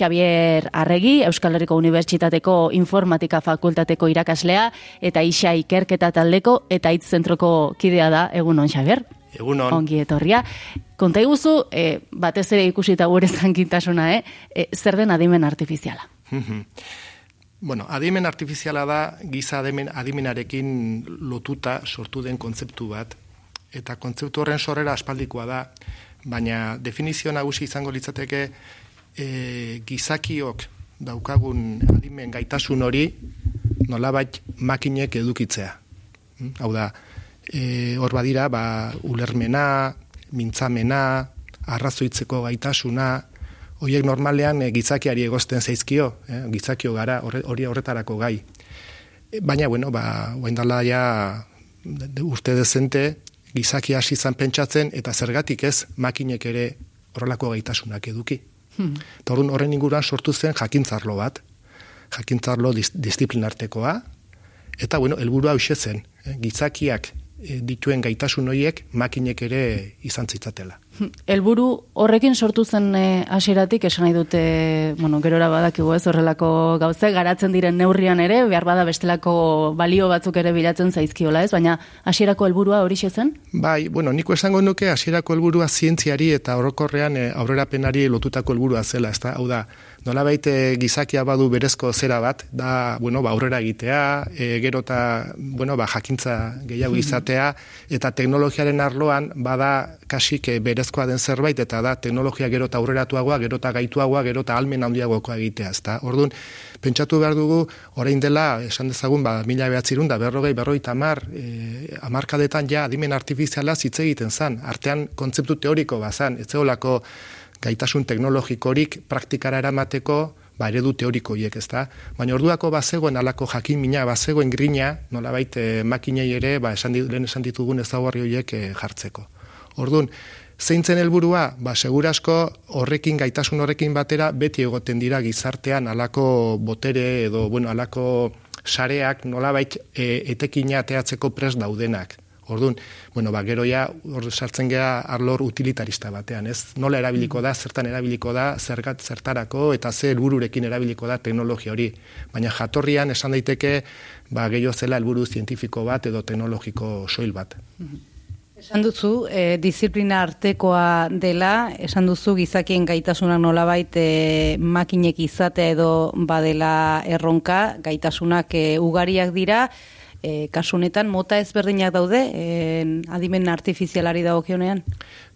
Xavier Arregi, Euskal Herriko Unibertsitateko Informatika Fakultateko irakaslea, eta Isa Ikerketa taldeko, eta hitz zentroko kidea da, egun on, Xavier? Egun on. Ongi etorria. Konta iguzu, e, batez ere ikusita gure zankintasuna, eh? E, zer den adimen artifiziala? bueno, adimen artifiziala da giza adimen, adimenarekin lotuta sortu den kontzeptu bat, eta kontzeptu horren sorrera aspaldikoa da, baina definizio nagusi izango litzateke e, gizakiok daukagun adimen gaitasun hori nolabait makinek edukitzea. Hm? Hau da, e, hor badira, ba, ulermena, mintzamena, arrazoitzeko gaitasuna, horiek normalean e, gizakiari egozten zaizkio, e, gizakio gara, hori horretarako gai. E, baina, bueno, ba, dala ja, de, uste dezente, gizaki hasi izan pentsatzen, eta zergatik ez, makinek ere horrelako gaitasunak eduki. Hmm. horren inguruan sortu zen jakintzarlo bat, jakintzarlo disiplinartekoa, eta, bueno, helburua hau zen, eh, gizakiak Eh, dituen gaitasun horiek makinek ere izan zitzatela. Helburu horrekin sortu zen eh, hasieratik esan nahi dute, bueno, gerora badakigu ez horrelako gauze garatzen diren neurrian ere, behar bada bestelako balio batzuk ere bilatzen zaizkiola, ez? Baina hasierako helburua hori zen? Bai, bueno, niko esango nuke hasierako helburua zientziari eta orokorrean e, aurrerapenari lotutako helburua zela, ezta? Hau da, nola baite gizakia badu berezko zera bat, da, bueno, ba, aurrera egitea, e, gero eta, bueno, ba, jakintza gehiago izatea, eta teknologiaren arloan, bada, kasik e, berezkoa den zerbait, eta da, teknologia gero eta aurreratuagoa, gero eta gaituagoa, gero eta almen handiagokoa egitea, ezta? Orduan, pentsatu behar dugu, orain dela, esan dezagun, ba, mila behatzirun, da, berrogei, berroi tamar, e, amarkadetan ja, adimen artifiziala zitze egiten zan, artean kontzeptu teoriko bazan, ez zeolako, gaitasun teknologikorik praktikara eramateko ba, eredu teoriko hiek, ezta? Baina orduako bazegoen alako jakin mina, bazegoen grina, nola baita eh, makinei ere, ba, esan dit, lehen esan ditugun ezaguarri horiek eh, jartzeko. Orduan, zeintzen helburua, ba, segurasko horrekin, gaitasun horrekin batera, beti egoten dira gizartean alako botere edo, bueno, alako sareak nolabait e, etekina teatzeko pres daudenak. Orduan, bueno, ba, gero ja, hor sartzen gea arlor utilitarista batean, ez? Nola erabiliko da, zertan erabiliko da, zergat zertarako, eta ze helbururekin erabiliko da teknologia hori. Baina jatorrian esan daiteke, ba, gehiago zela helburu zientifiko bat edo teknologiko soil bat. Esan duzu, e, disiplina artekoa dela, esan duzu gizakien gaitasunak nolabait e, makinek izatea edo badela erronka, gaitasunak e, ugariak dira, e, kasunetan mota ezberdinak daude e, adimen artifizialari dagokionean?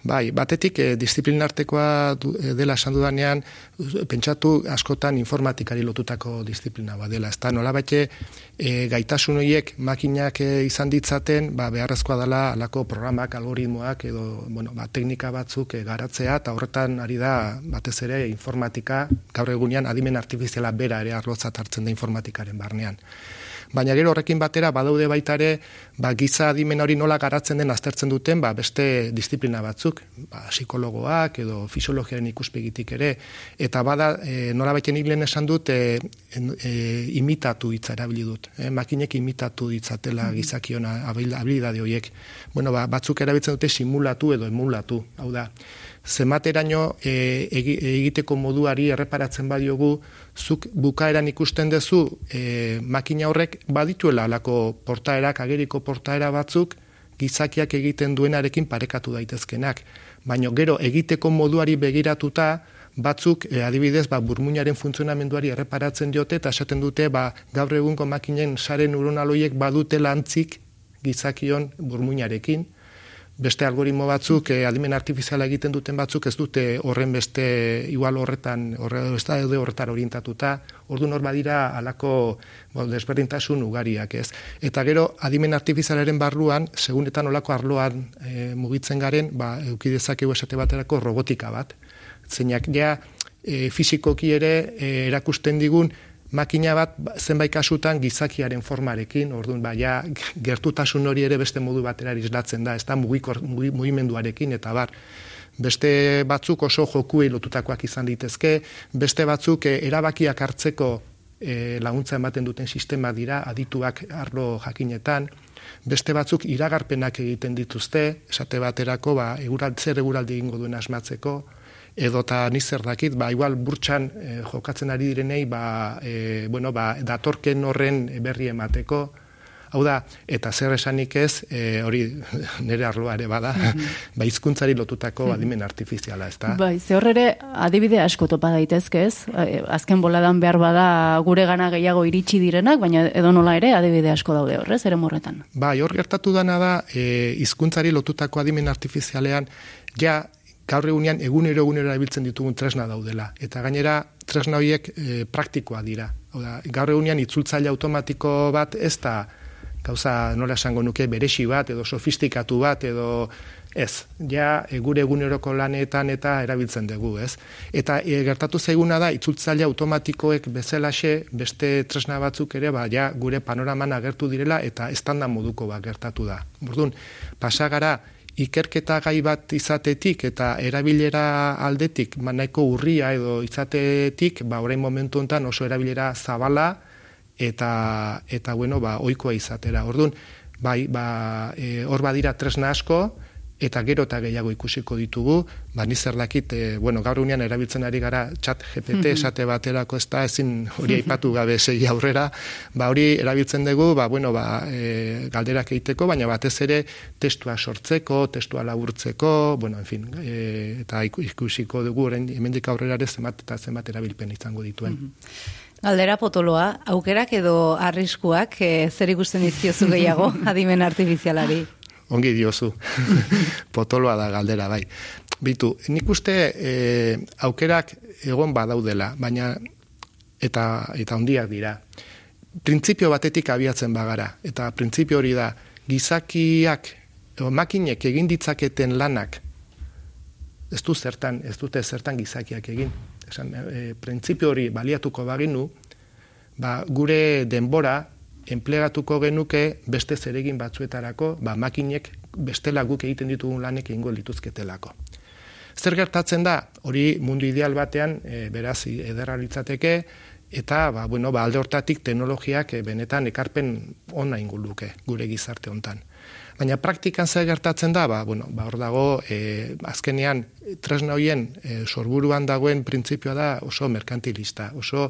Bai, batetik e, disiplin artekoa e, dela esan dudanean, pentsatu askotan informatikari lotutako disiplina bat dela. Ez da, nola batxe, e, gaitasun horiek makinak e, izan ditzaten, ba, beharrezkoa dela alako programak, algoritmoak, edo bueno, ba, teknika batzuk e, garatzea, eta horretan ari da batez ere informatika, gaur egunean adimen artifiziala bera ere arlotzat hartzen da informatikaren barnean baina gero horrekin batera badaude baita ere ba, giza adimen hori nola garatzen den aztertzen duten ba, beste disiplina batzuk, ba, psikologoak edo fisiologiaren ikuspegitik ere, eta bada e, nola baiten esan dut e, e, imitatu hitza erabili dut, e, makinek imitatu ditzatela mm-hmm. gizakiona habilidade horiek. Bueno, ba, batzuk erabiltzen dute simulatu edo emulatu, hau da, zemateraino e, egiteko moduari erreparatzen badiogu, zuk bukaeran ikusten duzu e, makina horrek badituela alako portaerak, ageriko portaera batzuk, gizakiak egiten duenarekin parekatu daitezkenak. Baina gero egiteko moduari begiratuta, batzuk e, adibidez ba, burmuinaren funtzionamenduari erreparatzen diote eta esaten dute ba, gaur egunko makinen sare neuronaloiek badute lantzik gizakion burmuinarekin, beste algoritmo batzuk, eh, adimen artifiziala egiten duten batzuk, ez dute horren beste igual horretan, horre, ez da horretan orientatuta, ordu norma dira alako bo, desberdintasun ugariak, ez. Eta gero, adimen artifizialaren barruan, segunetan olako arloan e, mugitzen garen, ba, eukidezakeu esate baterako robotika bat. Zeinak, ja, e, fizikoki ere e, erakusten digun, makina bat zenbait kasutan gizakiaren formarekin, orduan ba ja gertutasun hori ere beste modu batera islatzen da, ez da mugikor mugimenduarekin eta bar beste batzuk oso jokuei lotutakoak izan ditezke, beste batzuk eh, erabakiak hartzeko e, laguntza ematen duten sistema dira adituak arlo jakinetan, beste batzuk iragarpenak egiten dituzte, esate baterako ba eguraltze eguraldi egingo duen asmatzeko, edota nizer dakit, ba, igual burtsan e, jokatzen ari direnei, ba, e, bueno, ba, datorken horren berri emateko, Hau da, eta zer esanik ez, e, hori nire arloa ere bada, mm -hmm. ba, izkuntzari lotutako mhm. adimen artifiziala, ez da? Bai, ze horre adibide asko topa daitezke ez, e, azken boladan behar bada gure gana gehiago iritsi direnak, baina edo nola ere adibide asko daude horrez, ere morretan. Bai, hor gertatu dana da, e, izkuntzari lotutako adimen artifizialean, ja, gaur egunean egunero egunero erabiltzen ditugun tresna daudela. Eta gainera, tresna horiek e, praktikoa dira. Oda, gaur egunean itzultzaile automatiko bat ez da gauza nola esango nuke beresi bat edo sofistikatu bat edo ez, ja e, gure eguneroko lanetan eta erabiltzen dugu, ez? Eta e, gertatu zaiguna da itzultzaile automatikoek bezalaxe beste tresna batzuk ere ba ja gure panoraman agertu direla eta estanda moduko bat gertatu da. Orduan, pasagara ikerketa gai bat izatetik eta erabilera aldetik manaiko urria edo izatetik, ba orain momentu hontan oso erabilera zabala, eta eta bueno, ba ohikoa izatera. Ordun, bai, ba e, hor badira tresna asko eta gero eta gehiago ikusiko ditugu, ba ni zer dakit, e, bueno, gaur unean erabiltzen ari gara chat GPT esate baterako ez da ezin hori aipatu gabe segi aurrera, ba hori erabiltzen dugu, ba bueno, ba e, galderak egiteko, baina batez ere testua sortzeko, testua laburtzeko, bueno, en fin, e, eta ikusiko dugu orain hemendik aurrera ere zenbat eta zenbat erabilpen izango dituen. Galdera potoloa, aukerak edo arriskuak e, zer ikusten dizkiozu gehiago adimen artifizialari? Ongi diozu, potoloa da galdera, bai. Bitu, nik uste e, aukerak egon badaudela, baina eta eta hondiak dira. Printzipio batetik abiatzen bagara, eta printzipio hori da, gizakiak, o, makinek egin ditzaketen lanak, ez du zertan, ez dute zertan gizakiak egin esan, e, printzipio hori baliatuko baginu, ba, gure denbora enplegatuko genuke beste zeregin batzuetarako, ba, makinek bestela guk egiten ditugun lanek egingo lituzketelako. Zer gertatzen da, hori mundu ideal batean, e, beraz, ederra litzateke, eta ba, bueno, ba, alde hortatik teknologiak e, benetan ekarpen ona inguluke gure gizarte hontan. Baina praktikan zer gertatzen da, ba, bueno, ba, hor dago, e, azkenean, tresna hoien e, sorburuan dagoen printzipioa da oso merkantilista, oso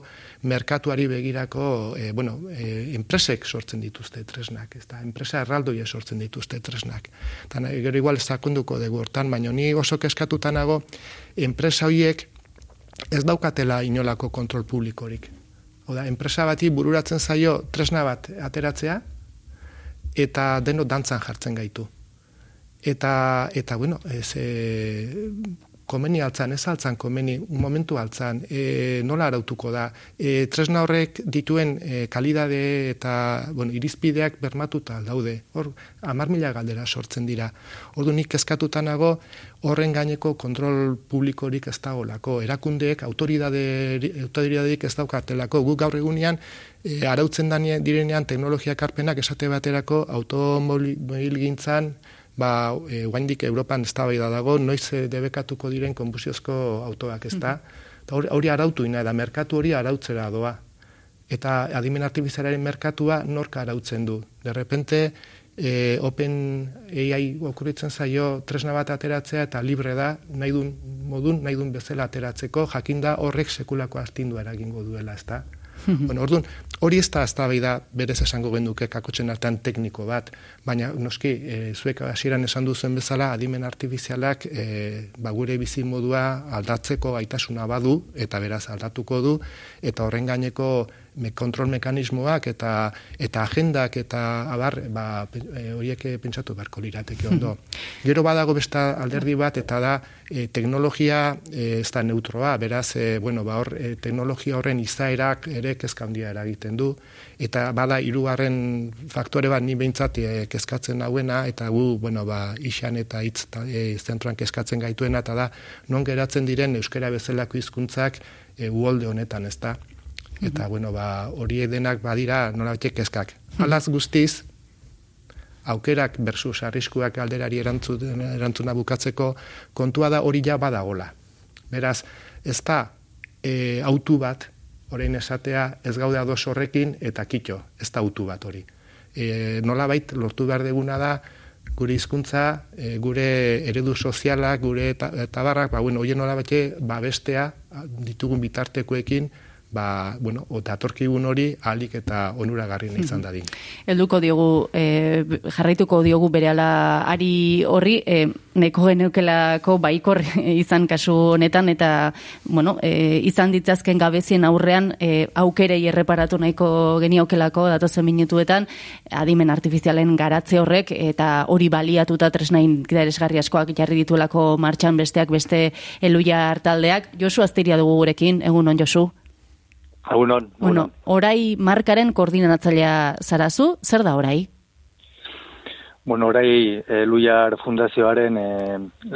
merkatuari begirako, e, bueno, e, enpresek sortzen dituzte tresnak, ez da, enpresa erraldoia sortzen dituzte tresnak. Eta gero igual ez dakunduko dugu hortan, baina ni oso keskatutanago, enpresa hoiek ez daukatela inolako kontrol publikorik. Oda, enpresa bati bururatzen zaio tresna bat ateratzea, eta deno dantzan jartzen gaitu. Eta, eta bueno, ez, e, komeni altzan, ez altzan komeni, un momentu altzan, e, nola arautuko da. E, tresna horrek dituen e, kalidade eta bueno, irizpideak bermatuta daude. Hor, amar mila galdera sortzen dira. Ordu nik eskatutanago horren gaineko kontrol publikorik ez dagoelako. Erakundeek, autoridadeik ez daukatelako. Guk gaur egunean, e, arautzen direnean teknologia karpenak esate baterako automobil gintzan, ba, e, guaindik Europan ez da dago, noiz e, debekatuko diren konbusiozko autoak ez da. Mm Hori arautu ina, da merkatu hori arautzera doa. Eta adimen artibizialaren merkatua norka arautzen du. De repente, e, Open AI okurritzen zaio tresna bat ateratzea eta libre da, nahi dun modun, nahi dun bezala ateratzeko, jakinda horrek sekulako astindu eragingo duela, ez da. bueno, orduan, hori ez da eztabaida berez esango genduke kakotzen artean tekniko bat, baina noski, e, zuek hasieran esan duzen bezala, adimen artifizialak e, ba, gure bizi modua aldatzeko gaitasuna badu, eta beraz aldatuko du, eta horren gaineko kontrol mekanismoak eta eta agendak eta abar ba, e, horiek pentsatu beharko lirateke ondo. Gero badago beste alderdi bat eta da e, teknologia e, ez da neutroa, beraz e, bueno, ba, hor, e, teknologia horren izaerak ere kezkandia eragiten du eta bada hirugarren faktore bat ni beintzat e, kezkatzen hauena eta gu bueno ba isan eta hitz e, zentroan kezkatzen gaituena eta da non geratzen diren euskara bezalako hizkuntzak e, uolde honetan, ezta? Eta bueno, ba, hori denak badira nola kezkak. Alaz guztiz, aukerak versus arriskuak alderari erantzuna bukatzeko kontua da hori ja badagola. Beraz, ez da e, autu bat, orain esatea, ez gaude ados horrekin eta kitxo, ez da autu bat hori. E, nola bait, lortu behar deguna da, gure hizkuntza, e, gure eredu sozialak, gure tabarrak, ba, bueno, hoien nola ba, bestea, ditugun bitartekoekin, ba, bueno, datorkigun hori alik eta onuragarri izan dadin. Helduko diogu e, jarraituko diogu berehala ari horri e, neko geneukelako baikor izan kasu honetan eta bueno, e, izan ditzazken gabezien aurrean e, aukerei erreparatu nahiko geniokelako datozen minutuetan adimen artifizialen garatze horrek eta hori baliatuta tresnain interesgarri askoak jarri dituelako martxan besteak beste eluia hartaldeak. Josu Asteria dugu gurekin, egun on Josu. Agunon. Bueno, orai markaren koordinatzailea zarazu, zer da orai? Bueno, orai e, Luiar Fundazioaren e,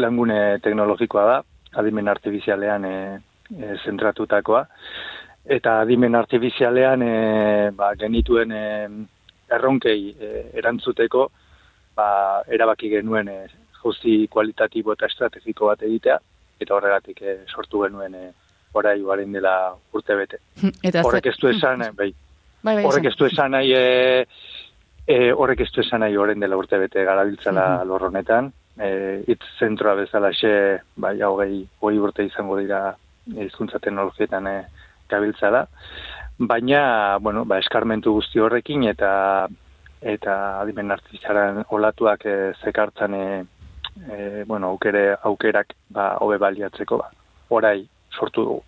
langune teknologikoa da, adimen artifizialean e, e, zentratutakoa. Eta adimen artifizialean e, ba, genituen e, erronkei e, erantzuteko ba, erabaki genuen e, jauzi kualitatibo eta estrategiko bat egitea, eta horregatik e, sortu genuen e, orai baren dela urte bete. Eta horrek ez du esan, bai. bai. Bai, horrek ez du esan nahi, e, e, horrek ez du esan nahi horren dela urte bete garabiltzala mm lorronetan. E, itz zentroa bezala xe, bai, hau gehi, hoi urte izango dira izkuntza teknologietan e, gabiltzala. Baina, bueno, ba, eskarmentu guzti horrekin eta eta adimen artifiziaran olatuak e, zekartzan e, e, bueno, aukere, aukerak ba, hobe baliatzeko ba. Orai, sortu dugu.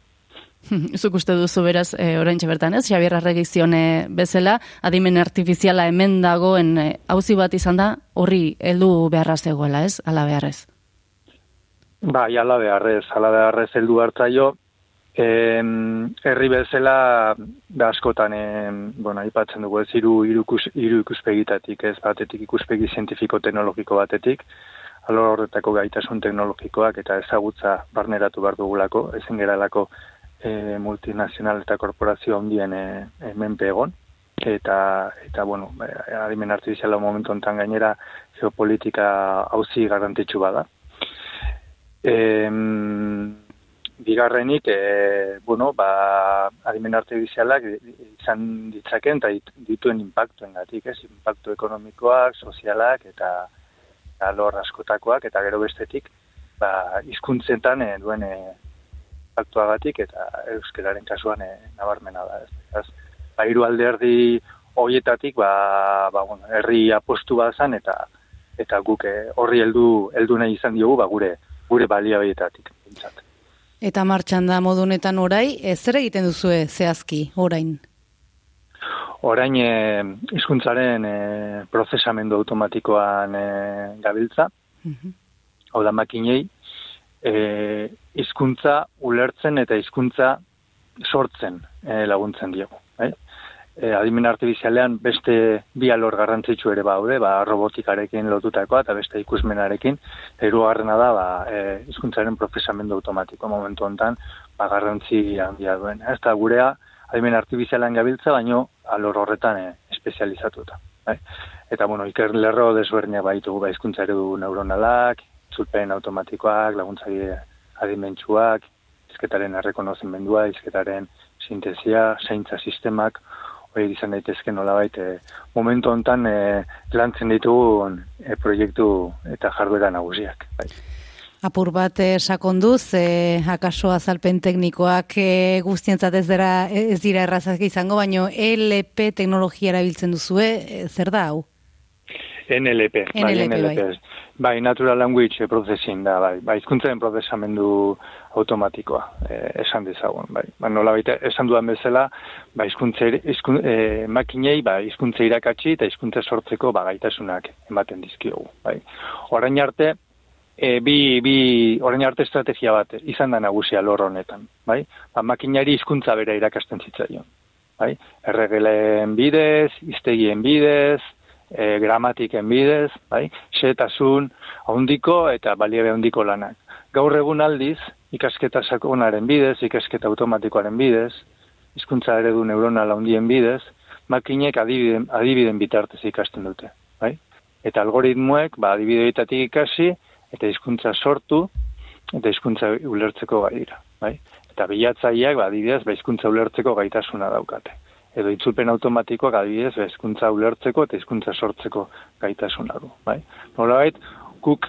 Zuk uste duzu beraz, e, orain bertan ez, Xabier Arregizione bezala, adimen artifiziala hemen dagoen hauzi bat izan da, horri heldu beharra zegoela ez, ala beharrez? Ba, ala beharrez, ala beharrez heldu hartzaio, em, herri bezala, da askotan, em, bueno, ipatzen dugu ez, iru, iru, iru ikuspegitatik, ez, batetik ikuspegi zientifiko-teknologiko batetik, alor horretako gaitasun teknologikoak eta ezagutza barneratu behar dugulako, ezin geralako e, multinazional eta korporazio handien e, e, menpe egon, eta, eta bueno, e, adimen artifiziala momentu ontan gainera geopolitika hauzi garantitxu bada. E, bigarrenik, e, bueno, ba, adimen artifizialak izan ditzaken eta dituen impactuen gatik, ez, impactu ekonomikoak, sozialak eta alor askotakoak eta gero bestetik ba hizkuntzetan e, duen e, aktuagatik eta euskararen kasuan e, nabarmena da ez. ba hiru alderdi hoietatik ba ba bueno herri apostu bazan eta eta guk horri heldu heldu nahi izan diogu ba gure gure baliabietatik pentsat. Eta martxan da modunetan orai, ez zer egiten duzue zehazki orain? Orain e, izkuntzaren e, prozesamendu automatikoan e, gabiltza, mm hau da makinei, e, izkuntza ulertzen eta hizkuntza sortzen e, laguntzen diegu. Eh? E, adimen artifizialean beste bi alor garrantzitsu ere baude, ba, robotikarekin lotutakoa eta beste ikusmenarekin, erugarrena da ba, e, izkuntzaren prozesamendu automatiko momentu hontan ba, garrantzi handia duen. Ez da gurea, adimen artifizialean gabiltza, baino alor horretan e, espezializatuta. Bai? Eta, bueno, iker lerro desberdinak baitugu baizkuntza eredu neuronalak, zulpen automatikoak, laguntzagi adimentsuak, izketaren errekonozimendua, izketaren sintesia, zeintza sistemak, hori izan daitezke nola baite, momentu hontan e, lantzen ditugu e, proiektu eta jarduera nagusiak. Bai apur bat eh, sakonduz, eh, akaso azalpen teknikoak eh, guztientzat ez dira, ez dira errazak izango, baino LP teknologia erabiltzen duzue, eh, zer da hau? NLP, NLP, bai, NLP. Bai. bai, Natural Language Processing da, bai, bai, izkuntzen prozesamendu automatikoa, eh, esan dezagun, bai. Ba, nola baita, esan duan bezala, ba, izkuntze, izkun, eh, makinei, ba, izkuntze irakatsi eta izkuntze sortzeko, ba, gaitasunak ematen dizkiogu, bai. Orain arte, e, bi, bi orain arte estrategia bat izan da nagusia lor honetan, bai? Ba, makinari hizkuntza bera irakasten zitzaion, bai? Erregelen bidez, iztegien bidez, e, gramatiken bidez, bai? Xetasun ahondiko eta baliabe ahondiko lanak. Gaur egun aldiz, ikasketa sakonaren bidez, ikasketa automatikoaren bidez, hizkuntza eredu neuronal handien bidez, makinek adibiden, adibiden bitartez ikasten dute, bai? Eta algoritmoek, ba, adibideetatik ikasi, eta hizkuntza sortu eta hizkuntza ulertzeko gai dira, bai? Eta bilatzaileak ba adibidez ba hizkuntza ulertzeko gaitasuna daukate. edo itzulpen automatikoak adibidez hizkuntza ulertzeko eta hizkuntza sortzeko gaitasuna du, bai. Nolabait guk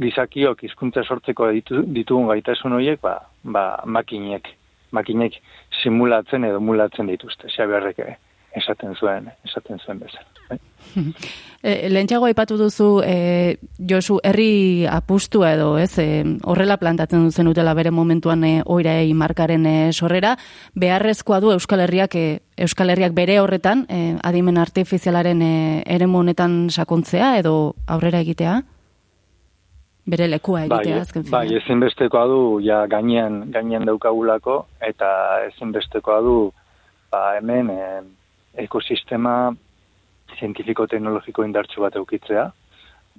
gizakiok hizkuntza sortzeko ditu, ditugun gaitasun horiek, ba, ba makinek, makinek simulatzen edo mulatzen dituzte. Xabiarrek esaten zuen, esaten zuen bezala. Bai? E, Lentxago aipatu duzu, e, Josu, herri apustu edo, ez, e, horrela plantatzen duzen utela bere momentuan e, oirei markaren e, sorrera, beharrezkoa du Euskal Herriak, e, Euskal Herriak bere horretan, e, adimen artifizialaren e, ere honetan sakontzea edo aurrera egitea? Bere lekua bai, egitea, bai, azken. Bai, ezinbestekoa du, ja, gainean, gainean daukagulako, eta ezinbestekoa du, ba, hemen, e, ekosistema zientifiko-teknologiko indartsu bat eukitzea.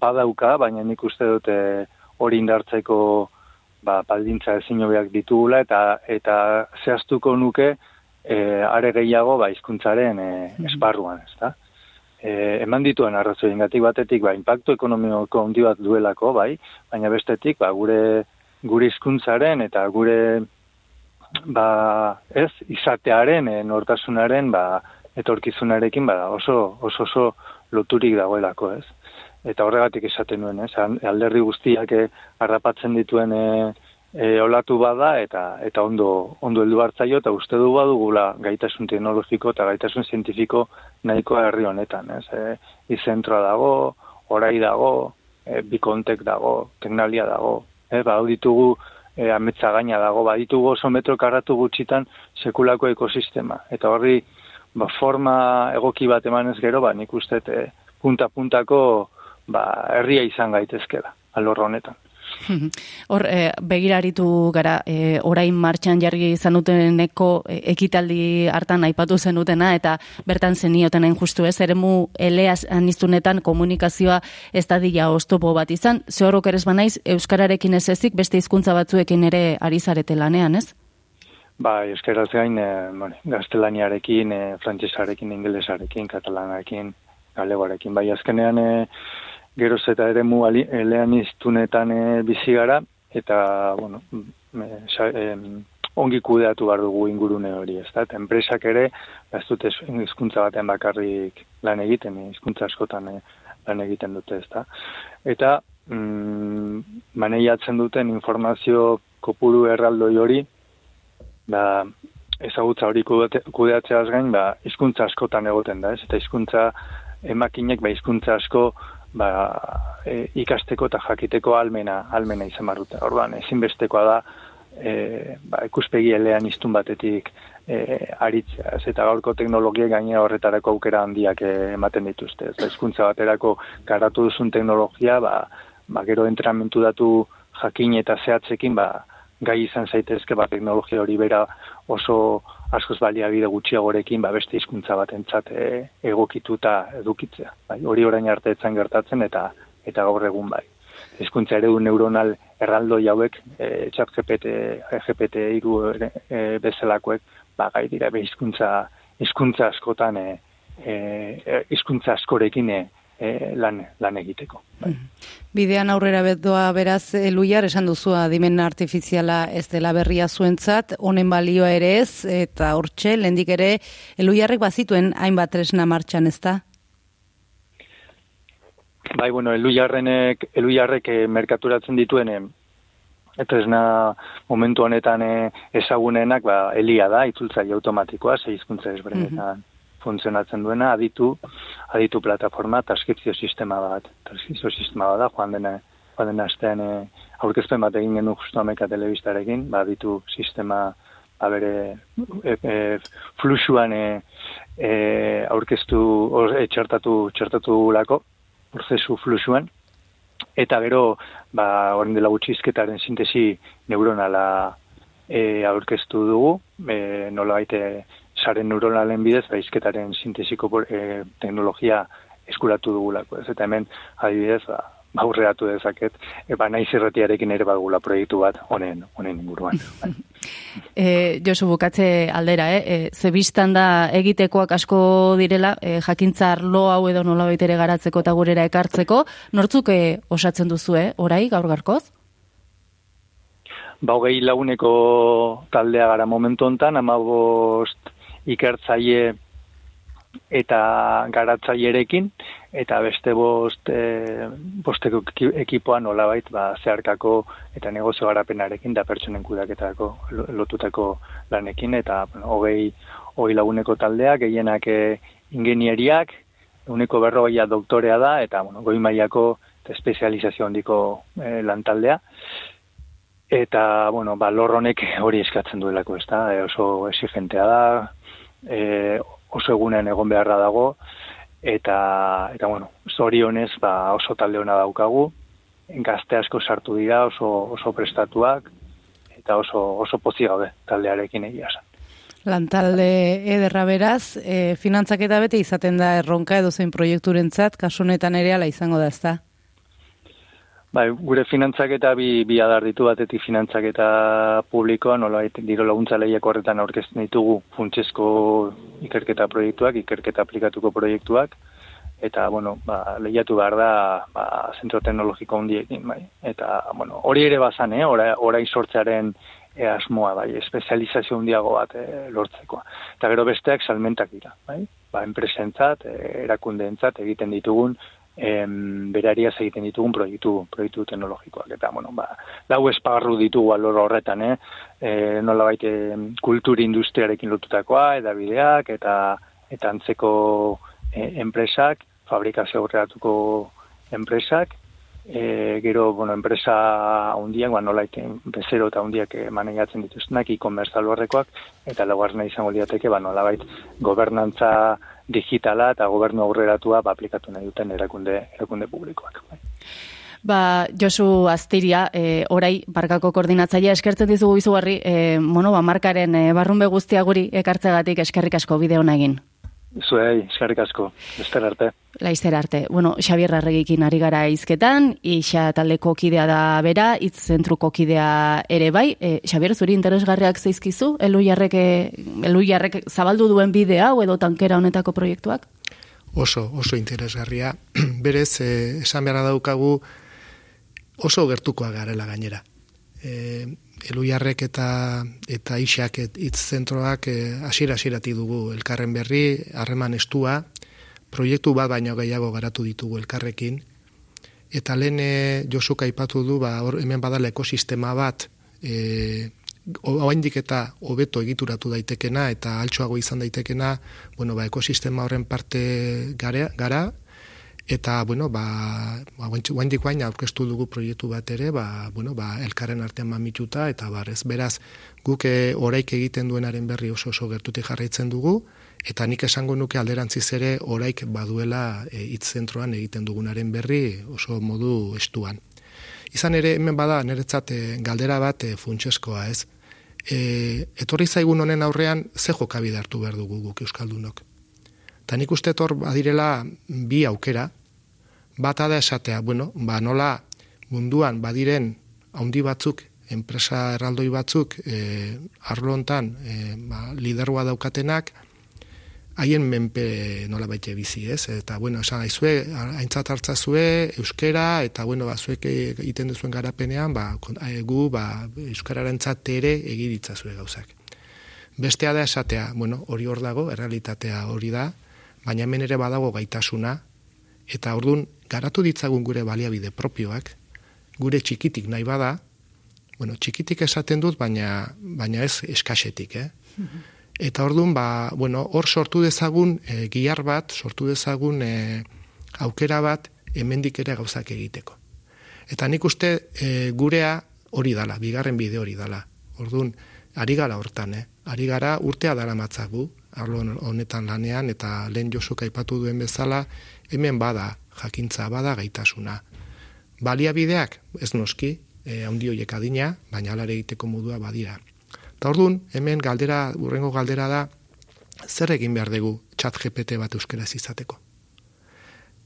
Badauka, baina nik uste dute hori indartzeko ba, baldintza ezin hobiak ditugula, eta eta zehaztuko nuke e, are gehiago ba, izkuntzaren e, mhm. esparruan, ez da? E, eman dituen arrazoien gatik batetik, ba, impactu ekonomiko handi bat duelako, bai, baina bestetik, ba, gure gure hizkuntzaren eta gure ba, ez, izatearen, e, nortasunaren, ba, etorkizunarekin bada oso oso oso loturik dagoelako, ez? Eta horregatik esaten nuen, ez? Alderdi guztiak eh, harrapatzen dituen e, olatu bada eta eta ondo ondo heldu hartzaio eta uste du badugula gaitasun teknologiko eta gaitasun zientifiko nahikoa herri honetan, ez? E, izentroa dago, orai dago, e, bikontek dago, teknalia dago, e, ba, ditugu e, ametsa gaina dago, baditugu oso metro karratu gutxitan sekulako ekosistema. Eta horri, ba, forma egoki bat emanez gero, ba, nik uste e, punta-puntako ba, herria izan gaitezkela, alor honetan. Hor, e, begiraritu gara, e, orain martxan jarri izan duteneko e, ekitaldi hartan aipatu zenutena, eta bertan zenioten hain justu ez, eremu eleaz aniztunetan komunikazioa ez da dila oztopo bat izan, ze horrok ere banaiz, Euskararekin ez ezik, beste hizkuntza batzuekin ere ari zarete lanean, ez? Ba, euskeraz gain, e, bueno, gaztelaniarekin, e, frantzesarekin, ingelesarekin, katalanarekin, galegoarekin. Bai, azkenean, e, geroz eta ere mu elean iztunetan e, bizi gara, eta, bueno, e, ongi kudeatu behar dugu ingurune hori, ez da? Enpresak ere, ez dute izkuntza baten bakarrik lan egiten, izkuntza askotan lan egiten dute, ez da? Eta, mm, maneiatzen duten informazio kopuru erraldoi hori, ba, ezagutza hori kudeatzeaz gain, ba, hizkuntza askotan egoten da, ez? Eta hizkuntza emakinek, ba, hizkuntza asko ba, e, ikasteko eta jakiteko almena, almena izan barrute. Orduan, ezinbestekoa da, e, ba, ikuspegi elean iztun batetik e, aritzea, ez? Eta gaurko teknologia gainera horretarako aukera handiak e, ematen dituzte. Ez hizkuntza baterako garatu duzun teknologia, ba, ba, gero entramentu datu jakin eta zehatzekin, ba, gai izan zaitezke ba, teknologia hori bera oso askoz baliabide gutxiagorekin ba, beste hizkuntza bat entzat e, egokituta edukitzea. Bai, hori orain arte etzan gertatzen eta eta gaur egun bai. Hizkuntza eredu neuronal erraldo hauek e, txat GPT, GPT iru e, bezalakoek ba, gai dira hizkuntza hizkuntza askotan e, e, hizkuntza askorekin e, e, lan, lan egiteko. Bai. Mm. Bidean aurrera bedoa beraz, eluiar, esan duzu adimen artifiziala ez dela berria zuentzat, honen balioa ere ez, eta hortxe, lendik ere, eluiarrek bazituen hainbat tresna martxan ez da? Bai, bueno, eluiarrenek, eluiarrek eh, merkaturatzen dituen, eh, ez momentu honetan eh, ezagunenak, ba, elia da, itzultzaile automatikoa, zeizkuntza ezberdinetan. Mm funtzionatzen duena aditu aditu plataforma transkripzio sistema bat. Transkripzio sistema bat da joan dena joan dena astean e, aurkezpen bat egin genuen justu ameka telebistarekin ba aditu sistema ba bere e, e, fluxuan e, e, aurkeztu or, e, txertatu txertatu lako prozesu fluxuan. Eta gero ba orain dela gutxizketaren sintesi neuronala e, aurkeztu dugu e, nola baite saren neuronalen bidez baizketaren sintesiko e, teknologia eskuratu dugulako. Ez eta hemen adibidez ba, aurreatu dezaket e, ba naiz erretiarekin ere badugula proiektu bat honen honen inguruan. e, Josu bukatze aldera, eh? E, ze biztan da egitekoak asko direla, e, jakintza arlo hau edo nola ere garatzeko eta gurera ekartzeko, nortzuk e, osatzen duzu, eh? Orai, gaur garkoz? Ba, hogei laguneko taldea gara momentu hontan, amabost ikertzaile eta garatzailerekin eta beste bost e, bosteko ekipoa nolabait ba zeharkako eta negozio garapenarekin da pertsonen kudeaketako lotutako lanekin eta bueno, hogei hogei laguneko taldeak gehienak e, ingenieriak uneko berroia doktorea da eta bueno, goi mailako espezializazio handiko e, lantaldea eta bueno, ba, lorronek hori eskatzen duelako, ez da, e, oso exigentea da, e, oso egunen egon beharra dago, eta, eta bueno, zorionez ba, oso talde hona daukagu, gazte asko sartu dira oso, oso prestatuak, eta oso, oso pozi gabe taldearekin egia zen. Lantalde ederra beraz, e, finantzaketa bete izaten da erronka edo zein proiekturentzat, kasunetan ere ala izango da ezta? Bai, gure finantzak eta bi, bi adar ditu batetik finantzak eta publikoa, nola diro laguntza lehiak horretan aurkezten ditugu funtsezko ikerketa proiektuak, ikerketa aplikatuko proiektuak, eta, bueno, ba, lehiatu behar da, ba, zentro teknologiko hundiekin, bai. Eta, bueno, hori ere bazan, eh, ora, orain sortzearen e, asmoa, bai, espezializazio hundiago bat e, lortzekoa. Eta gero besteak salmentak dira, bai, ba, enpresentzat, e, erakundeentzat egiten ditugun, em, beraria egiten ditugun proiektu, proiektu teknologikoak. Eta, bueno, ba, lau esparru ditugu alor horretan, eh? E, nola baite kulturi industriarekin lotutakoa, edabideak, eta eta antzeko e, enpresak, fabrikazio aurreratuko enpresak, e, gero, bueno, enpresa hundiak, ba, nola bezero eta hundiak manegatzen dituztenak, e-commerce alborrekoak, eta laguarna izango liateke, ba, nola bait, gobernantza digitala eta gobernu aurreratua ba, aplikatu nahi duten erakunde, erakunde publikoak. Bai. Ba, Josu Astiria, e, orai, barkako koordinatzailea eskertzen dizugu izugarri, e, mono, ba, markaren e, barrunbe guztia guri ekartzegatik eskerrik asko bideo egin. Zuei, eskerrik asko, ester arte. Laizter arte. Bueno, Xabier Arregikin ari gara izketan, isa taldeko kidea da bera, itz zentruko kidea ere bai. E, Xabier, zuri interesgarriak zeizkizu, elu jarrek, elu jarrek zabaldu duen bidea, hau edo tankera honetako proiektuak? Oso, oso interesgarria. Berez, e, esan behar daukagu, oso gertukoa garela gainera. E, eluiarrek eta eta isak hitz zentroak eh, hasiera hasierati dugu elkarren berri harreman estua proiektu bat baino gehiago garatu ditugu elkarrekin. Eta lehen eh, Josuk aipatu du ba hor hemen badala ekosistema bat eh oraindik eta hobeto egituratu daitekena eta altxoago izan daitekena bueno ba ekosistema horren parte gara, gara Eta, bueno, ba, ba guaindik guain aurkeztu dugu proiektu bat ere, ba, bueno, ba, elkarren artean mamituta, eta barrez, beraz, guk eh, oraik egiten duenaren berri oso oso gertutik jarraitzen dugu, eta nik esango nuke alderantziz ere oraik baduela e, hitz zentroan egiten dugunaren berri oso modu estuan. Izan ere, hemen bada, niretzat e, galdera bat e, funtseskoa, ez? E, etorri zaigun honen aurrean, ze jokabide hartu behar dugu guk Euskaldunok? Eta nik uste tor badirela bi aukera, bat da esatea, bueno, ba nola munduan badiren haundi batzuk, enpresa erraldoi batzuk, e, arlontan e, ba, liderua daukatenak, haien menpe nola baite bizi, ez? Eta, bueno, esan aizue, haintzat hartzazue, euskera, eta, bueno, ba, zuek egiten duzuen garapenean, ba, e, gu, ba, euskararen ere egiritzazue gauzak. Bestea da esatea, bueno, hori hor dago, errealitatea hori da, baina hemen ere badago gaitasuna, eta ordun garatu ditzagun gure baliabide propioak, gure txikitik nahi bada, bueno, txikitik esaten dut, baina, baina ez eskasetik, eh? Eta ordun ba, bueno, hor sortu dezagun e, gihar bat, sortu dezagun e, aukera bat hemendik ere gauzak egiteko. Eta nik uste e, gurea hori dala, bigarren bide hori dala. Ordun ari gara hortan, eh? Ari gara urtea dara matzagu, arlo honetan lanean eta lehen josuk aipatu duen bezala hemen bada jakintza bada gaitasuna. Baliabideak ez noski, eh handi hoiek adina, baina alare egiteko modua badira. Ta ordun, hemen galdera, urrengo galdera da zer egin behar dugu chat GPT bat euskeraz izateko.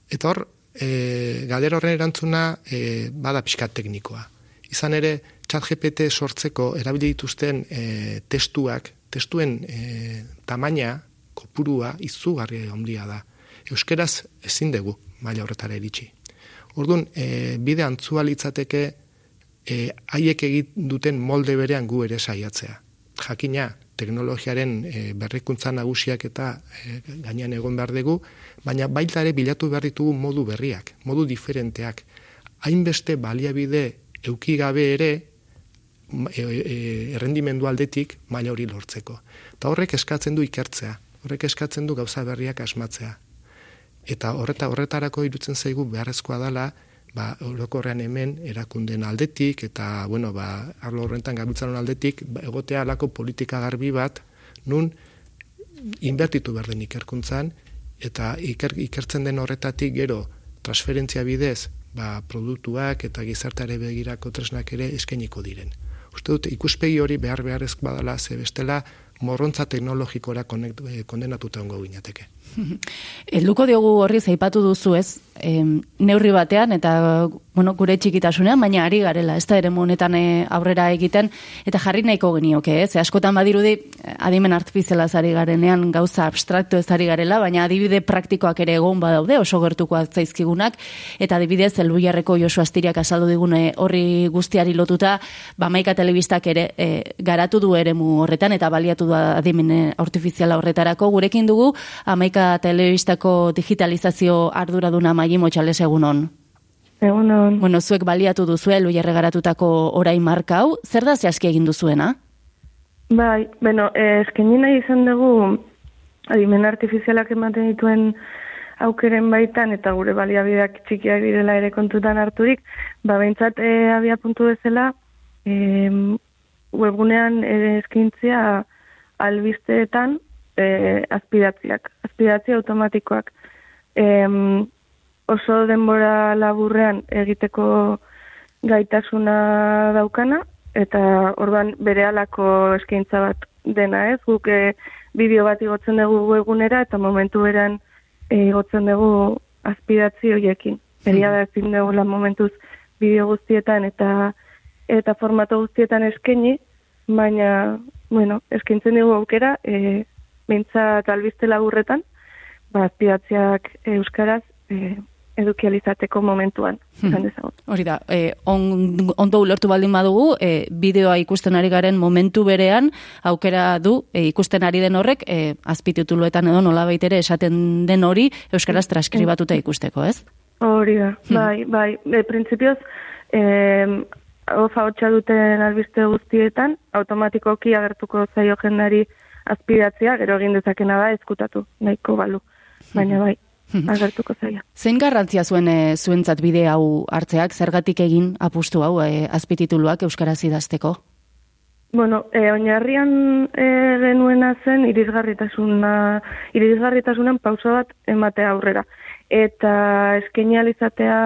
Eta hor, e, galdera horren erantzuna e, bada pixkat teknikoa. Izan ere, chat GPT sortzeko erabili dituzten e, testuak testuen e, tamaina, kopurua, izugarria handia da. Euskeraz ezin dugu maila horretara iritsi. Orduan, e, bide antzua litzateke e, haiek egit duten molde berean gu ere saiatzea. Jakina, teknologiaren e, berrikuntza nagusiak eta e, gainean egon behar dugu, baina baita ere bilatu behar ditugu modu berriak, modu diferenteak. Hainbeste baliabide eukigabe ere, e, e, errendimendu aldetik maila hori lortzeko. Eta horrek eskatzen du ikertzea, horrek eskatzen du gauza berriak asmatzea. Eta horreta horretarako irutzen zaigu beharrezkoa dela, ba, orokorrean hemen erakunden aldetik, eta, bueno, ba, arlo horrentan gabiltzaren aldetik, ba, egotea alako politika garbi bat, nun inbertitu behar den ikerkuntzan, eta iker, ikertzen den horretatik gero transferentzia bidez, ba, produktuak eta gizartare begirako tresnak ere eskainiko diren uste dut ikuspegi hori behar beharrezko badala ze bestela morrontza teknologikora eh, kondenatuta ongo ginateke. Elduko diogu horri zaipatu duzu ez, em, neurri batean eta bueno, gure txikitasunean, baina ari garela, ez da ere monetan eh, aurrera egiten, eta jarri nahiko genioke, ez? askotan badirudi, eh, adimen artifiziala zari garenean gauza abstraktu ez ari garela, baina adibide praktikoak ere egon badaude, oso gertuko zaizkigunak, eta adibidez, elbu jarreko Josu Astiriak asaldu digune horri guztiari lotuta, ba maika telebistak ere garatu du eremu horretan, eta baliatu du adimen artifiziala horretarako, gurekin dugu, amaika telebistako digitalizazio arduraduna maili motxales egunon. Egunon. Bueno, zuek baliatu duzu elu garatutako orain marka hau, zer da zehazki egin duzuena? Bai, bueno, eh, eskenien nahi izan dugu adimen artifizialak ematen dituen aukeren baitan eta gure baliabideak txikiak direla ere kontutan harturik, ba behintzat e, abia puntu bezala e, webgunean ere eskintzia albisteetan e, azpidatziak, azpidatzi automatikoak. E, oso denbora laburrean egiteko gaitasuna daukana, eta orban bere alako eskaintza bat dena ez, guk e, bideo bat igotzen dugu egunera, eta momentu beran e, igotzen dugu azpidatzi horiekin. Eria da ezin dugu lan momentuz bideo guztietan eta eta formato guztietan eskaini, baina, bueno, eskaintzen dugu aukera, e, bintza talbizte laburretan, ba, azpidatziak euskaraz e, edukializateko momentuan. Hmm. Hori da, e, on, ondo ulertu baldin badugu, e, bideoa ikusten ari garen momentu berean, aukera du, e, ikusten ari den horrek, e, azpitutuluetan edo nola baitere esaten den hori, euskaraz transkribatuta ikusteko, ez? Hori da, hmm. bai, bai, e, prinsipioz, e, ofa duten albiste guztietan, automatikoki agertuko zaio jendari azpidatzea, gero egin dezakena da ezkutatu, nahiko balu. Baina bai, agertuko zaia. Zein garrantzia zuen e, zuentzat bide hau hartzeak, zergatik egin apustu hau e, azpitituluak euskaraz idazteko? Bueno, e, oinarrian e, genuena zen irizgarritasuna, irizgarritasunan pauso bat emate aurrera. Eta eskenializatea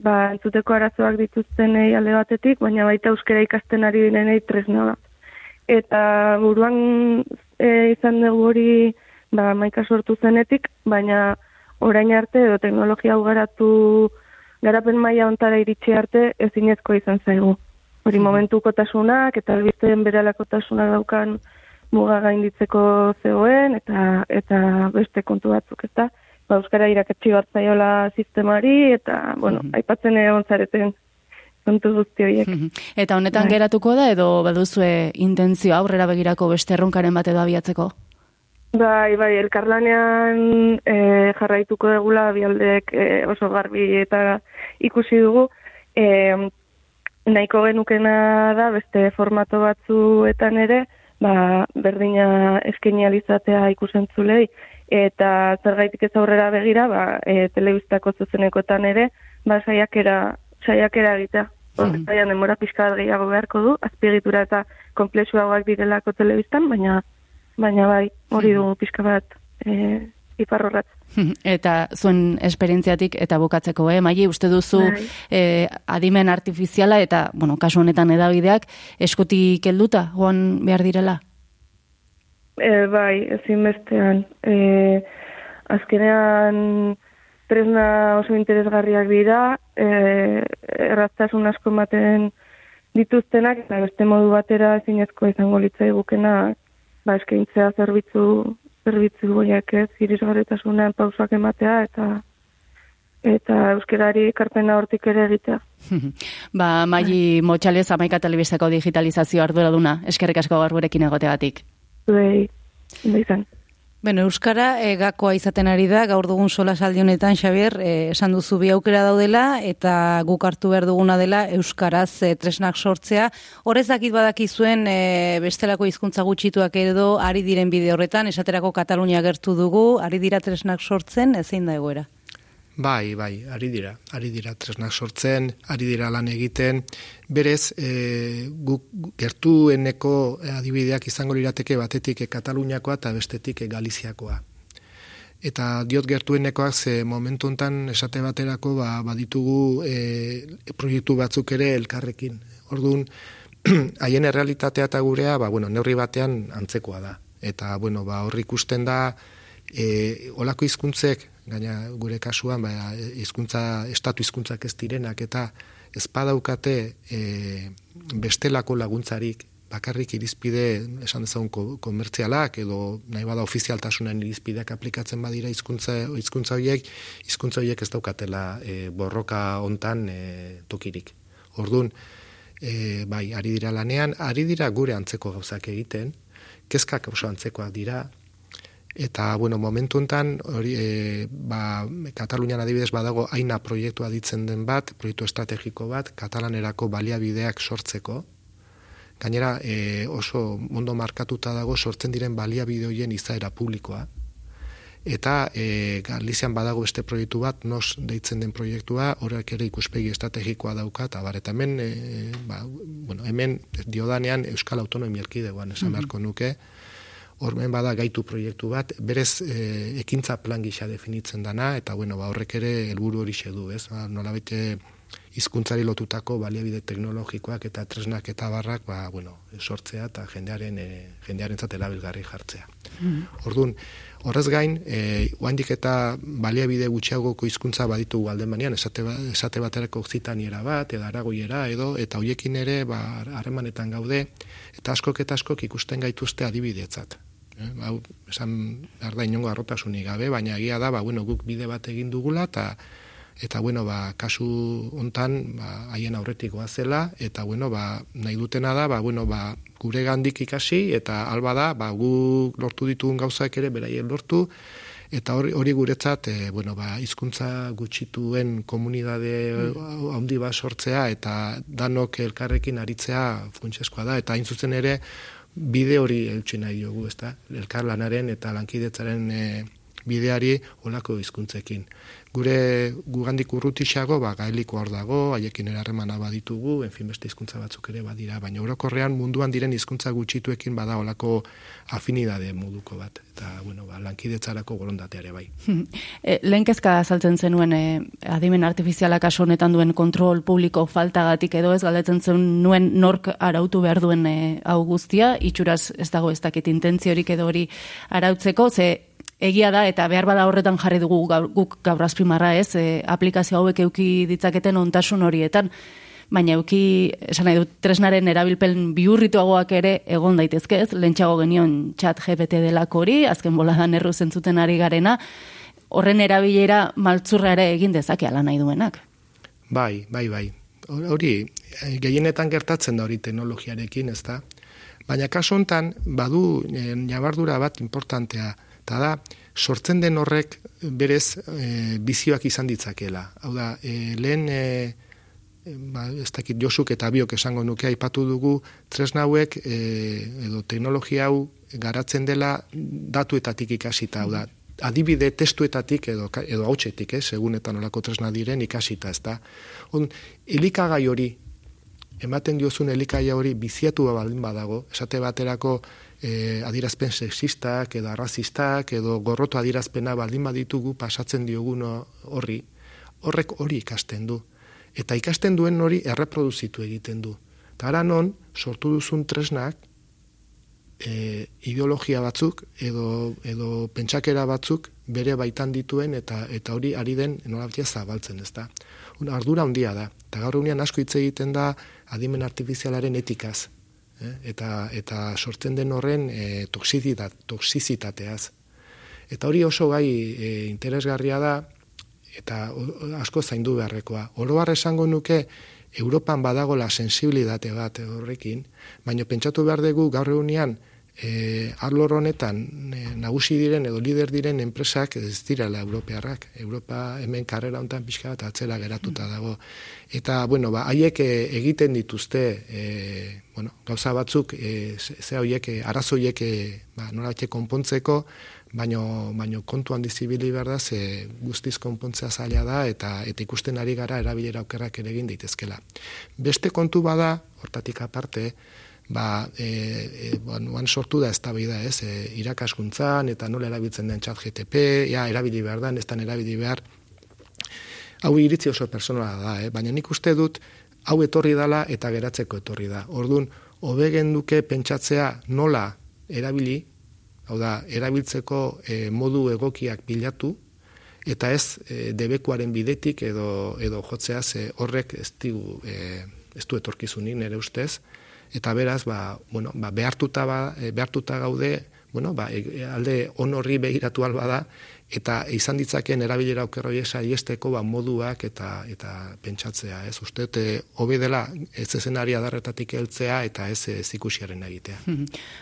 ba, entzuteko arazoak dituzten alde batetik, baina baita euskara ikasten ari direnei tresna bat eta buruan e, izan dugu hori ba, maika sortu zenetik, baina orain arte edo teknologia hau garatu garapen maila ontara iritsi arte ezinezko izan zaigu. Hori hmm. momentu kotasunak eta albizten beralako tasunak daukan muga gainditzeko zegoen eta eta beste kontu batzuk, ezta? Ba, Euskara irakatsi bat zaiola sistemari eta, bueno, hmm. aipatzen egon zareten kontu guzti horiek. Eta honetan bai. geratuko da edo baduzue intentzio aurrera begirako beste erronkaren bat edo abiatzeko? Bai, bai, elkarlanean e, jarraituko degula bialdek e, oso garbi eta ikusi dugu. E, nahiko genukena da beste formato batzuetan ere, ba, berdina eskenializatea ikusentzulei, eta zergaitik ez aurrera begira, ba, e, telebistako zuzenekotan ere, ba, saiakera saiakera egitea. Mm -hmm. demora pixka bat gehiago beharko du, azpiegitura eta komplexuagoak direlako telebistan, baina baina bai, hori dugu pixka bat e, iparrorrat. Eta zuen esperientziatik eta bukatzeko, eh? Mai, uste duzu e, adimen artifiziala eta, bueno, kasu honetan edabideak, eskutik helduta joan behar direla? E, bai, ezin bestean. E, azkenean tresna oso interesgarriak dira, e, erraztasun asko ematen dituztenak, eta beste modu batera ezinezko izango litzai gukena, ba, eskaintzea zerbitzu, zerbitzu goiak ez, irisgarritasunean pausak ematea, eta eta euskerari karpena hortik ere egitea. ba, Maili Motxalez, amaika telebistako digitalizazio arduraduna, eskerrik asko garburekin egoteatik. zuei izan. Beno, Euskara e, gakoa izaten ari da, gaur dugun sola saldi honetan, Xabier, e, esan duzu bi aukera daudela, eta guk hartu behar duguna dela Euskaraz e, tresnak sortzea. Horrez dakit badakizuen e, bestelako hizkuntza gutxituak edo ari diren bide horretan, esaterako Katalunia gertu dugu, ari dira tresnak sortzen, ezein da egoera? Bai, bai, ari dira, ari dira tresnak sortzen, ari dira lan egiten, berez, e, guk gertueneko adibideak izango lirateke batetik e, Kataluniakoa eta bestetik e, Galiziakoa. Eta diot gertuenekoak ze momentu hontan esate baterako ba, baditugu e, proiektu batzuk ere elkarrekin. Orduan, haien errealitatea eta gurea, ba, bueno, neurri batean antzekoa da. Eta, bueno, ba, horri ikusten da, e, olako hizkuntzek gaina gure kasuan ba hizkuntza estatu hizkuntzak ez direnak eta ez badaukate e, bestelako laguntzarik bakarrik irizpide esan dezagun komertzialak edo nahi bada ofizialtasunen irizpideak aplikatzen badira hizkuntza hizkuntza horiek hizkuntza horiek ez daukatela e, borroka hontan e, tokirik. Ordun e, bai ari dira lanean, ari dira gure antzeko gauzak egiten, kezkak oso antzekoak dira, Eta, bueno, momentu enten, hori, e, ba, Katalunian adibidez badago aina proiektua ditzen den bat, proiektu estrategiko bat, katalanerako baliabideak sortzeko. Gainera, e, oso mondo markatuta dago sortzen diren baliabide horien izaera publikoa. Eta e, Galizian badago beste proiektu bat, nos deitzen den proiektua, horrek ere ikuspegi estrategikoa dauka, eta bar, eta hemen, e, ba, bueno, hemen diodanean Euskal Autonomia Erkidegoan esan beharko nuke, Hormen bada gaitu proiektu bat, berez e, ekintza plan gisa definitzen dana, eta bueno, ba, horrek ere helburu hori du, ez? Ba, nola bete izkuntzari lotutako baliabide teknologikoak eta tresnak eta barrak, ba, bueno, sortzea eta jendearen, e, jendearen zatela bilgarri jartzea. Mm Orduan, horrez gain, e, oandik eta baliabide gutxiagoko hizkuntza baditu galden banean, esate, ba, esate baterako zitaniera bat, edo aragoiera, edo, eta hoiekin ere, ba, harremanetan gaude, eta askok eta askok ikusten gaituzte adibidetzat. Eh, hau, esan behar da inongo arrotasunik gabe, baina egia da, ba, bueno, guk bide bat egin dugula, eta eta bueno, ba, kasu hontan ba, haien aurretikoa zela, eta bueno, ba, nahi dutena da, ba, bueno, ba, gure gandik ikasi, eta alba da, ba, gu lortu ditugun gauzak ere, beraien lortu, eta hori, hori guretzat, e, bueno, ba, izkuntza gutxituen komunidade mm. handi bat sortzea, eta danok elkarrekin aritzea funtseskoa da, eta hain zuzen ere, bide hori eutxe nahi diogu, ezta? Elkar lanaren eta lankidetzaren e, bideari olako hizkuntzekin gure gugandik urrutixago, ba, gaeliko hor dago, haiekin erarremana baditugu, enfin beste hizkuntza batzuk ere badira, baina orokorrean munduan diren hizkuntza gutxituekin bada olako afinidade moduko bat, eta, bueno, ba, lankidetzarako golondateare bai. e, Lehenkezka saltzen zenuen, e, adimen artifizialak honetan duen kontrol publiko faltagatik edo ez galdetzen zen nuen nork arautu behar duen e, hau guztia, itxuraz ez dago ez dakit intentziorik edo hori arautzeko, ze egia da eta behar bada horretan jarri dugu guk gaur azpimarra ez, e, aplikazio hauek euki ditzaketen ontasun horietan, baina euki, esan nahi dut, tresnaren erabilpen biurrituagoak ere egon daitezke ez, lentsago genion txat GPT delako hori, azken boladan erru zentzuten ari garena, horren erabilera maltzurra ere egin dezake ala nahi duenak. Bai, bai, bai. Hori, gehienetan gertatzen da hori teknologiarekin, ez da? Baina kasu hontan badu nabardura bat importantea, Eta da, sortzen den horrek berez e, bizioak izan ditzakela. Hau da, e, lehen, e, ba, ez dakit josuk eta biok esango nuke aipatu dugu, tresna hauek e, edo teknologia hau garatzen dela datuetatik ikasita. Hau da, adibide testuetatik edo, edo hautsetik, eh, segunetan olako tresna diren ikasita, ez da. On, elikagai hori, ematen diozun elikagai hori biziatu baldin badago, esate baterako, e, adirazpen sexistak edo arrazistak edo gorroto adirazpena baldin baditugu pasatzen diogun horri, horrek hori ikasten du. Eta ikasten duen hori erreproduzitu egiten du. Eta non, sortu duzun tresnak, e, ideologia batzuk edo, edo pentsakera batzuk bere baitan dituen eta eta hori ari den nolabatia zabaltzen, ez da. Ardura handia da. Eta gaur asko hitz egiten da adimen artifizialaren etikaz? Eta, eta sortzen den horren e, toksizitateaz. Eta hori oso gai e, interesgarria da, eta asko zaindu beharrekoa. Oroar esango nuke, Europan badago la sensibilidate bat horrekin, baina pentsatu behar dugu gaur egunean e, arlor honetan e, nagusi diren edo lider diren enpresak ez direla europearrak. Europa hemen karrera hontan pixka bat atzera geratuta dago. Eta, bueno, ba, haiek e, egiten dituzte, e, bueno, gauza batzuk, e, ze horiek, e, arazoiek, e, ba, konpontzeko, baino, baino kontuan dizibili behar da, ze guztiz konpontzea zaila da, eta eta ikusten ari gara erabilera aukerrak ere egin daitezkela. Beste kontu bada, hortatik aparte, ba, e, e, sortu da ez da ez, e, irakaskuntzan, eta nola erabiltzen den txat GTP, ja, erabili behar da, ez erabili behar, hau iritzi oso personala da, eh? baina nik uste dut, hau etorri dala eta geratzeko etorri da. Orduan, hobegen duke pentsatzea nola erabili, hau da, erabiltzeko e, modu egokiak bilatu, eta ez e, debekuaren bidetik edo, edo jotzea ze horrek ez, digu, e, ez du etorkizunik nire ustez, eta beraz, ba, bueno, ba, behartuta, ba, e, behartuta gaude, bueno, ba, e, alde onorri behiratu alba da, eta izan ditzaken erabilera okerroi saiesteko ba, moduak eta eta pentsatzea, ez? Uste dute hobe dela ez ezenaria darretatik heltzea eta ez ez ikusiaren egitea.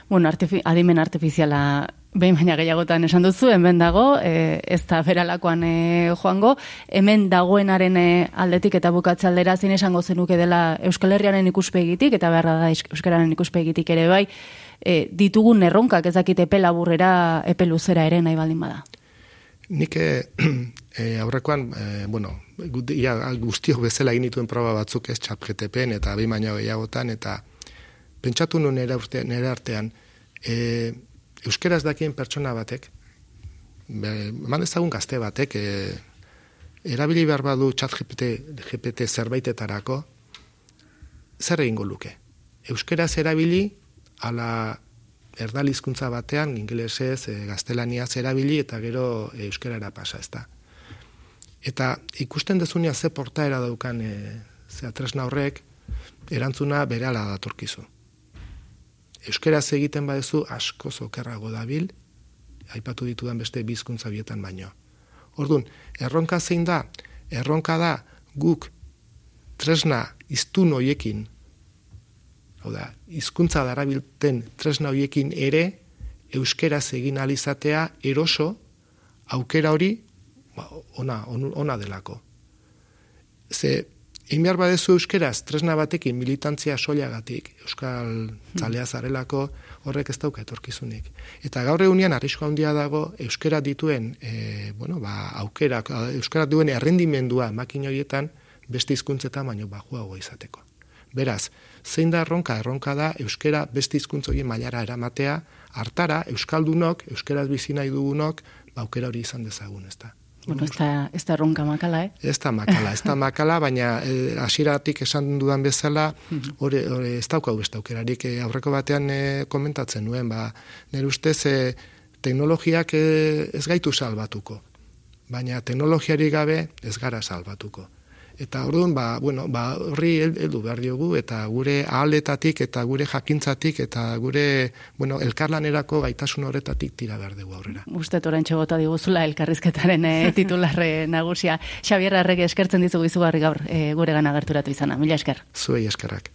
bueno, artifi adimen artifiziala behin baina gehiagotan esan duzu, hemen dago, e, ez da beralakoan e, joango, hemen dagoenaren e, aldetik eta bukatzaldera zin esango zenuke dela Euskal Herriaren ikuspegitik, eta beharra da Euskararen ikuspegitik ere bai, e, ditugun erronkak ezakite epe laburrera, epe luzera ere nahi baldin bada. Nik e, aurrekoan, e, bueno, ia, guztiok bezala egin dituen proba batzuk ez txap GTPen eta bi baina gehiagotan, eta pentsatu nuen nire, urte, nire artean, e, euskeraz dakien pertsona batek, be, eman ezagun gazte batek, e, erabili behar badu txat GPT, GPT zerbaitetarako, zer egingo luke? Euskeraz erabili, ala erdalizkuntza batean, ingelesez, e, gaztelaniaz erabili eta gero e, euskarara pasa, ezta. Eta ikusten dezunia ze portaera daukan e, ze atresna horrek, erantzuna bere ala datorkizu. Euskaraz egiten badezu asko zokerrago dabil, aipatu ditudan beste bizkuntza bietan baino. Orduan, erronka zein da? Erronka da guk tresna iztun hoiekin hau da, hizkuntza darabilten tresna hoiekin ere, euskeraz egin alizatea eroso, aukera hori, ba, ona, ona delako. Ze, egin behar badezu euskeraz, tresna batekin militantzia soilagatik, euskal txalea zarelako, horrek ez dauka etorkizunik. Eta gaur egunean, arrisko handia dago, euskera dituen, e, bueno, ba, aukera, euskara duen errendimendua makinoietan, beste hizkuntzetan baino bajuago izateko. Beraz, zein da erronka? Erronka da euskera beste hizkuntza horien mailara eramatea, hartara euskaldunok, euskaraz bizi nahi dugunok, ba aukera hori izan dezagun, ezta. Bueno, ez da, ez da erronka makala, eh? Ez da makala, ez da makala, baina eh, hasieratik esan dudan bezala, hori, ez daukau beste aukerarik, eh, aurreko batean eh, komentatzen nuen, ba, nire ustez, eh, teknologiak eh, ez gaitu salbatuko, baina teknologiari gabe ez gara salbatuko. Eta orduan, ba, bueno, ba, horri heldu behar diogu, eta gure ahaletatik, eta gure jakintzatik, eta gure, bueno, elkarlanerako gaitasun horretatik tira behar dugu aurrera. Ustet orain txegota diguzula elkarrizketaren e, titularre nagusia. Xabier Arrege eskertzen dizugu izugarri gaur e, gure gana gerturatu izana. Mila esker. Zuei eskerrak.